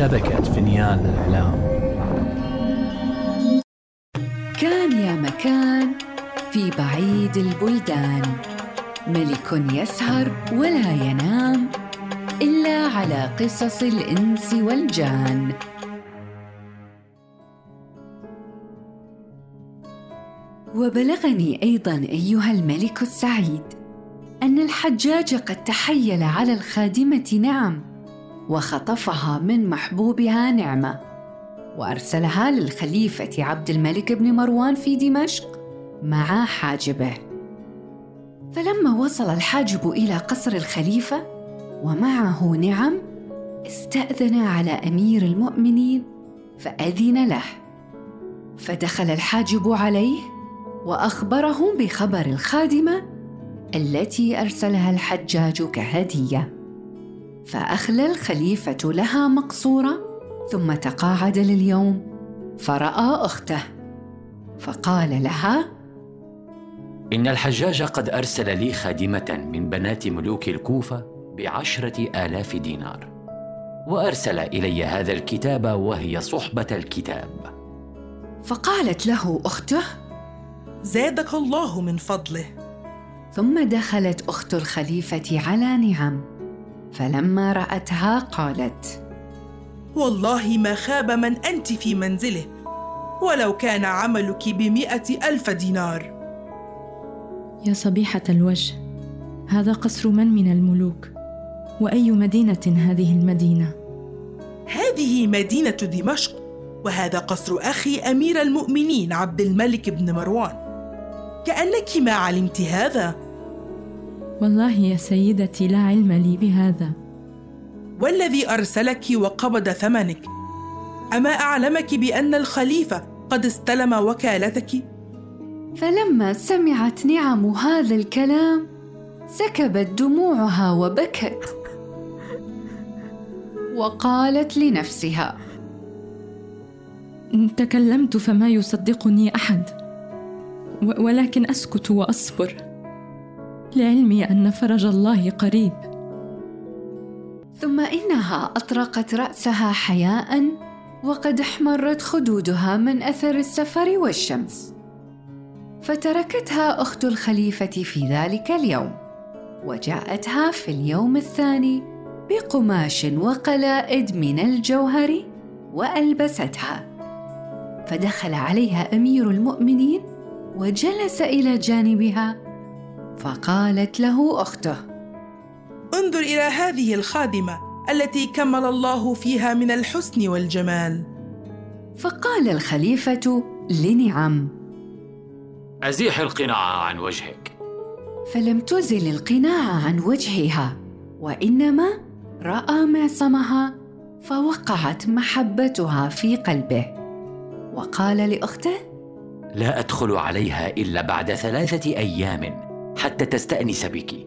شبكة فينيان للإعلام كان يا مكان في بعيد البلدان. ملك يسهر ولا ينام إلا على قصص الإنس والجان. وبلغني أيضا أيها الملك السعيد أن الحجاج قد تحيل على الخادمة نعم وخطفها من محبوبها نعمة. وأرسلها للخليفة عبد الملك بن مروان في دمشق مع حاجبه. فلما وصل الحاجب إلى قصر الخليفة ومعه نعم استأذن على أمير المؤمنين فأذن له. فدخل الحاجب عليه وأخبره بخبر الخادمة التي أرسلها الحجاج كهدية. فأخلى الخليفة لها مقصورة ثم تقاعد لليوم فرأى أخته. فقال لها إن الحجاج قد أرسل لي خادمة من بنات ملوك الكوفة بعشرة آلاف دينار وأرسل إلي هذا الكتاب وهي صحبة الكتاب. فقالت له أخته زادك الله من فضله. ثم دخلت أخت الخليفة على نعم. فلما رأتها قالت والله ما خاب من أنت في منزله ولو كان عملك بمئة ألف دينار. يا صبيحة الوجه هذا قصر من من الملوك؟ وأي مدينة هذه المدينة؟ هذه مدينة دمشق وهذا قصر أخي أمير المؤمنين عبد الملك بن مروان. كأنك ما علمت هذا. والله يا سيدتي لا علم لي بهذا. والذي أرسلك وقبض ثمنك. أما أعلمك بأن الخليفة قد استلم وكالتك؟ فلما سمعت نعم هذا الكلام سكبت دموعها وبكت. وقالت لنفسها تكلمت فما يصدقني أحد ولكن أسكت وأصبر. لعلمي أن فرج الله قريب. ثم إنها أطرقت رأسها حياء وقد احمرت خدودها من أثر السفر والشمس. فتركتها أخت الخليفة في ذلك اليوم وجاءتها في اليوم الثاني بقماش وقلائد من الجوهر وألبستها. فدخل عليها أمير المؤمنين وجلس إلى جانبها فقالت له أخته. انظر إلى هذه الخادمة التي كمل الله فيها من الحسن والجمال. فقال الخليفة لنعم. أزيح القناع عن وجهك. فلم تزل القناع عن وجهها وإنما رأى معصمها فوقعت محبتها في قلبه. وقال لأخته لا أدخل عليها إلا بعد ثلاثة أيام. حتى تستأنس بك.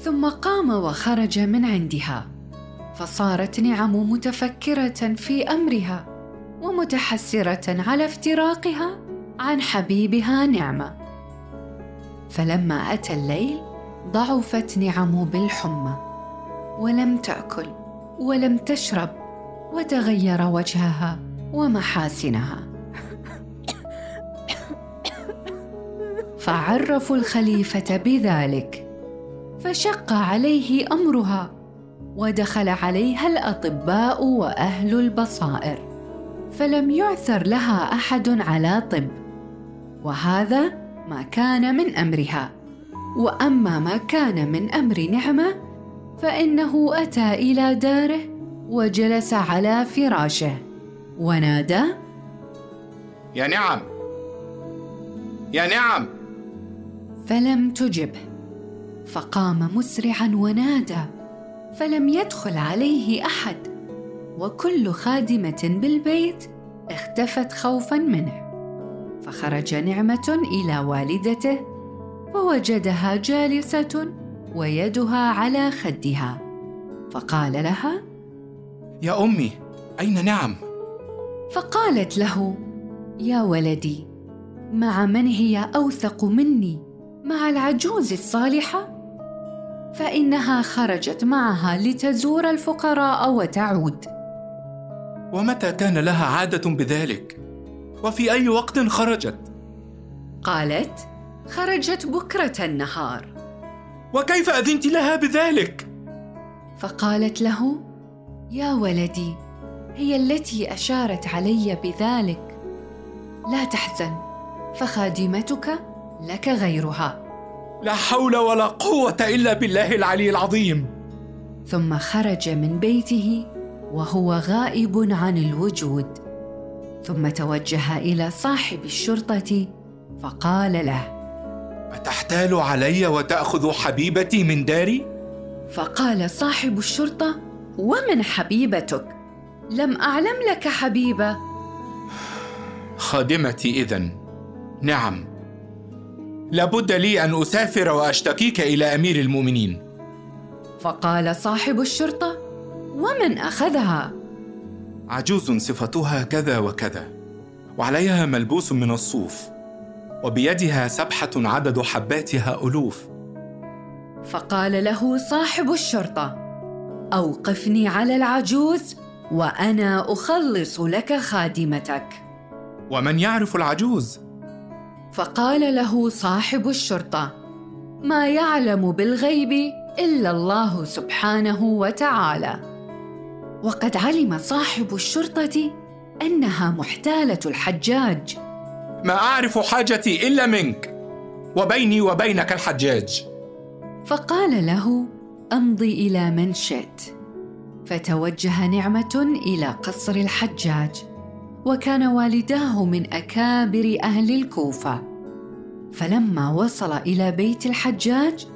ثم قام وخرج من عندها. فصارت نعم متفكرة في أمرها ومتحسرة على افتراقها عن حبيبها نعمه فلما أتى الليل ضعفت نعم بالحمى ولم تأكل ولم تشرب وتغير وجهها ومحاسنها. فعرفوا الخليفة بذلك فشق عليه أمرها ودخل عليها الأطباء وأهل البصائر فلم يعثر لها أحد على طب وهذا ما كان من أمرها. وأما ما كان من أمر نعمة فإنه أتى إلى داره وجلس على فراشه ونادى يا نعم يا نعم. فلم تجبه فقام مسرعا ونادى فلم يدخل عليه أحد. وكل خادمة بالبيت اختفت خوفا منه. فخرج نعمة إلى والدته فوجدها جالسة ويدها على خدها. فقال لها يا أمي أين نعم؟ فقالت له يا ولدي مع من هي أوثق مني؟ مع العجوز الصالحة؟ فإنها خرجت معها لتزور الفقراء وتعود. ومتى كان لها عادة بذلك؟ وفي أي وقت خرجت؟ قالت خرجت بكرة النهار. وكيف أذنت لها بذلك؟ فقالت له يا ولدي هي التي أشارت علي بذلك. لا تحزن فخادمتك لك غيرها. لا حول ولا قوة إلا بالله العلي العظيم. ثم خرج من بيته وهو غائب عن الوجود. ثم توجه إلى صاحب الشرطة فقال له أتحتال علي وتأخذ حبيبتي من داري؟ فقال صاحب الشرطة ومن حبيبتك؟ لم أعلم لك حبيبة. خادمتي إذن. نعم. لابد لي أن أسافر وأشتكيك إلى أمير المؤمنين. فقال صاحب الشرطة ومن أخذها؟ عجوز صفتها كذا وكذا وعليها ملبوس من الصوف وبيدها سبحة عدد حباتها ألوف. فقال له صاحب الشرطة أوقفني على العجوز وأنا أخلص لك خادمتك. ومن يعرف العجوز؟ فقال له صاحب الشرطة ما يعلم بالغيب إلا الله سبحانه وتعالى. وقد علم صاحب الشرطة أنها محتالة الحجاج. ما أعرف حاجتي إلا منك وبيني وبينك الحجاج. فقال له أمضي إلى من شئت. فتوجه نعمة إلى قصر الحجاج. وكان والداه من أكابر أهل الكوفة. فلما وصل إلى بيت الحجاج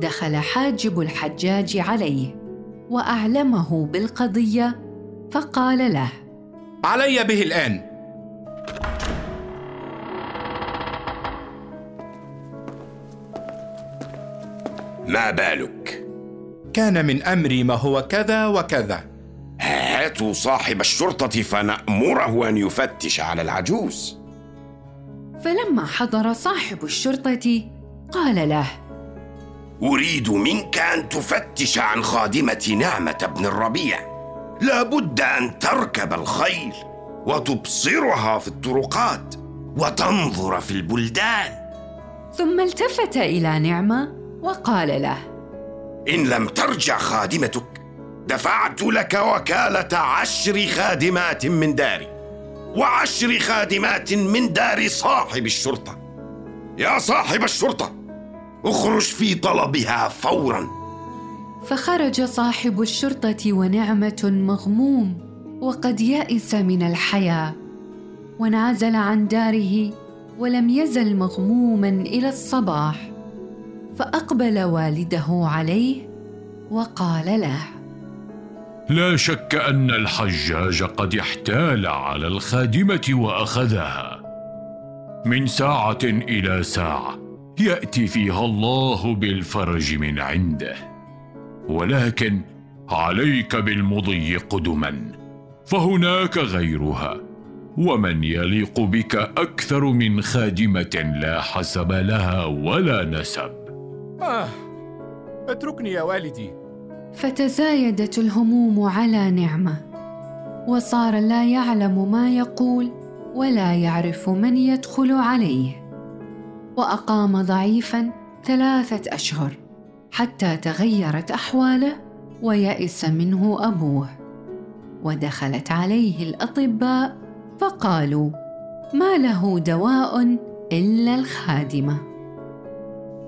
دخل حاجب الحجاج عليه وأعلمه بالقضية فقال له علي به الآن. ما بالك؟ كان من أمري ما هو كذا وكذا. هاتوا صاحب الشرطة فنأمره أن يفتش على العجوز. فلما حضر صاحب الشرطة قال له أريد منك أن تفتش عن خادمة نعمة بن الربيع. لابد أن تركب الخيل وتبصرها في الطرقات وتنظر في البلدان. ثم التفت إلى نعمة وقال له إن لم ترجع خادمتك دفعت لك وكالة عشر خادمات من داري وعشر خادمات من دار صاحب الشرطة. يا صاحب الشرطة اخرج في طلبها فورا. فخرج صاحب الشرطة ونعمة مغموم وقد يئس من الحياة. وانعزل عن داره ولم يزل مغموما إلى الصباح. فأقبل والده عليه وقال له لا شك أن الحجاج قد احتال على الخادمة وأخذها. من ساعة إلى ساعة يأتي فيها الله بالفرج من عنده. ولكن عليك بالمضي قدما فهناك غيرها. ومن يليق بك أكثر من خادمة لا حسب لها ولا نسب. آه اتركني يا والدي. فتزايدت الهموم على نعمة وصار لا يعلم ما يقول ولا يعرف من يدخل عليه. وأقام ضعيفا ثلاثة أشهر حتى تغيرت أحواله ويئس منه أبوه. ودخلت عليه الأطباء فقالوا ما له دواء إلا الخادمة.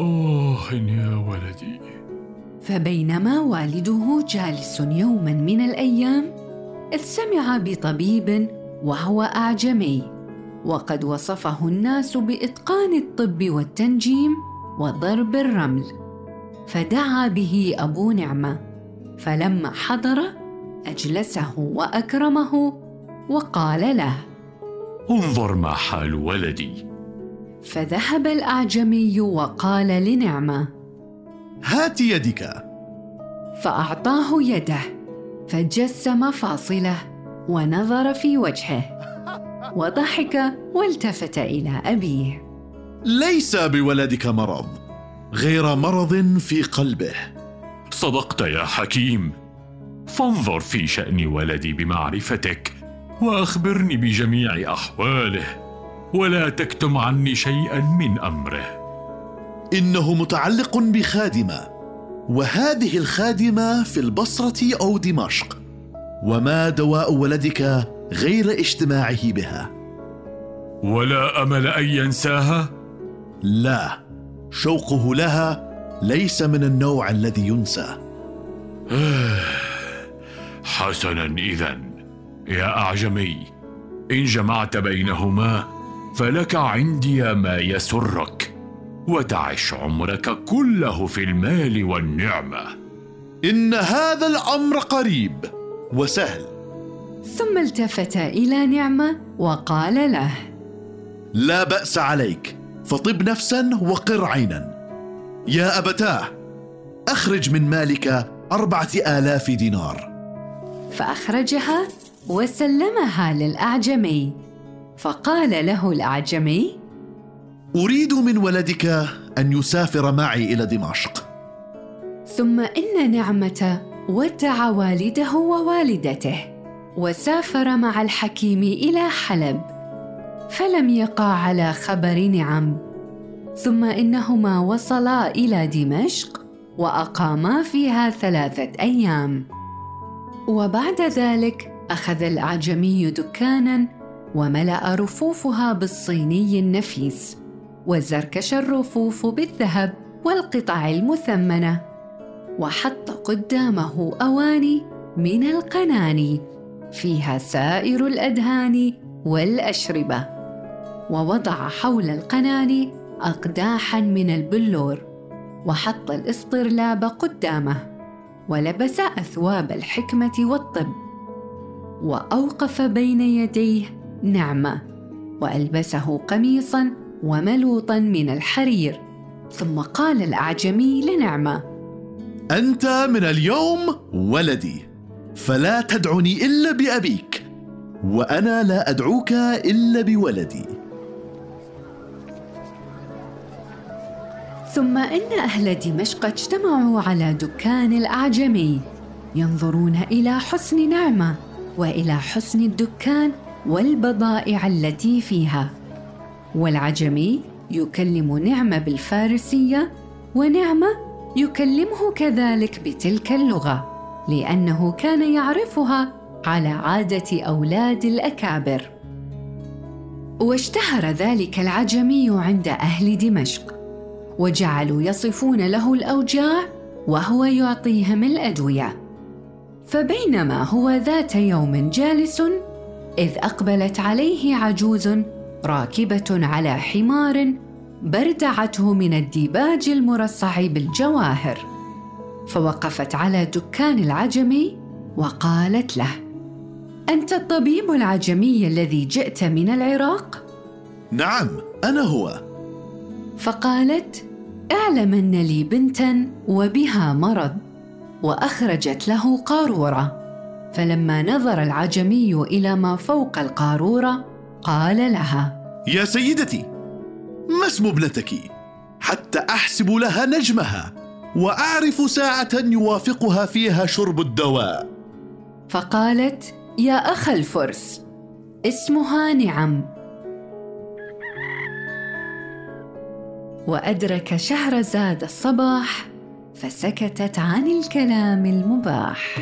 آه يا ولدي. فبينما والده جالس يوما من الأيام إذ سمع بطبيب وهو أعجمي وقد وصفه الناس بإتقان الطب والتنجيم وضرب الرمل فدعا به أبو نعمة فلما حضر أجلسه وأكرمه وقال له انظر ما حال ولدي. فذهب الأعجمي وقال لنعمة هات يدك. فأعطاه يده فجس مفاصله ونظر في وجهه وضحك والتفت إلى أبيه. ليس بولدك مرض غير مرض في قلبه. صدقت يا حكيم. فانظر في شأن ولدي بمعرفتك وأخبرني بجميع أحواله ولا تكتم عني شيئا من أمره. إنه متعلق بخادمة وهذه الخادمة في البصرة أو دمشق. وما دواء ولدك غير اجتماعه بها. ولا أمل أن ينساها؟ لا شوقه لها ليس من النوع الذي ينسى. حسنا اذا يا أعجمي إن جمعت بينهما فلك عندي ما يسرك. وتعش عمرك كله في المال والنعمة. إن هذا الأمر قريب وسهل. ثم التفت إلى نعمة وقال له لا بأس عليك فطب نفسا وقر عينا. يا أبتاه أخرج من مالك أربعة آلاف دينار. فأخرجها وسلمها للأعجمي فقال له الأعجمي أريد من ولدك أن يسافر معي إلى دمشق. ثم إن نعمة ودع والده ووالدته وسافر مع الحكيم إلى حلب فلم يقع على خبر نعم. ثم إنهما وصلا إلى دمشق وأقاما فيها ثلاثة أيام. وبعد ذلك أخذ الأعجمي دكانا وملأ رفوفها بالصيني النفيس. وزركش الرفوف بالذهب والقطع المثمنة وحط قدامه أواني من القناني فيها سائر الأدهان والأشربة ووضع حول القناني اقداحا من البلور وحط الاسطرلاب قدامه ولبس أثواب الحكمة والطب وأوقف بين يديه نعمة وألبسه قميصا وملوطا من الحرير. ثم قال الأعجمي لنعمة أنت من اليوم ولدي فلا تدعني إلا بأبيك وأنا لا أدعوك إلا بولدي. ثم إن أهل دمشق اجتمعوا على دكان الأعجمي ينظرون إلى حسن نعمة وإلى حسن الدكان والبضائع التي فيها. والعجمي يكلم نعمه بالفارسية ونعمه يكلمه كذلك بتلك اللغة لأنه كان يعرفها على عادة أولاد الأكابر. واشتهر ذلك العجمي عند أهل دمشق وجعلوا يصفون له الأوجاع وهو يعطيهم الأدوية. فبينما هو ذات يوم جالس إذ أقبلت عليه عجوز راكبة على حمار بردعته من الديباج المرصع بالجواهر فوقفت على دكان العجمي وقالت له أنت الطبيب العجمي الذي جئت من العراق؟ نعم أنا هو. فقالت اعلم أن لي بنتا وبها مرض. وأخرجت له قارورة فلما نظر العجمي إلى ما فوق القارورة قال لها. يا سيدتي ما اسم ابنتك؟ حتى أحسب لها نجمها وأعرف ساعة يوافقها فيها شرب الدواء. فقالت يا أخ الفرس اسمها نعم. وأدرك شهرزاد الصباح فسكتت عن الكلام المباح.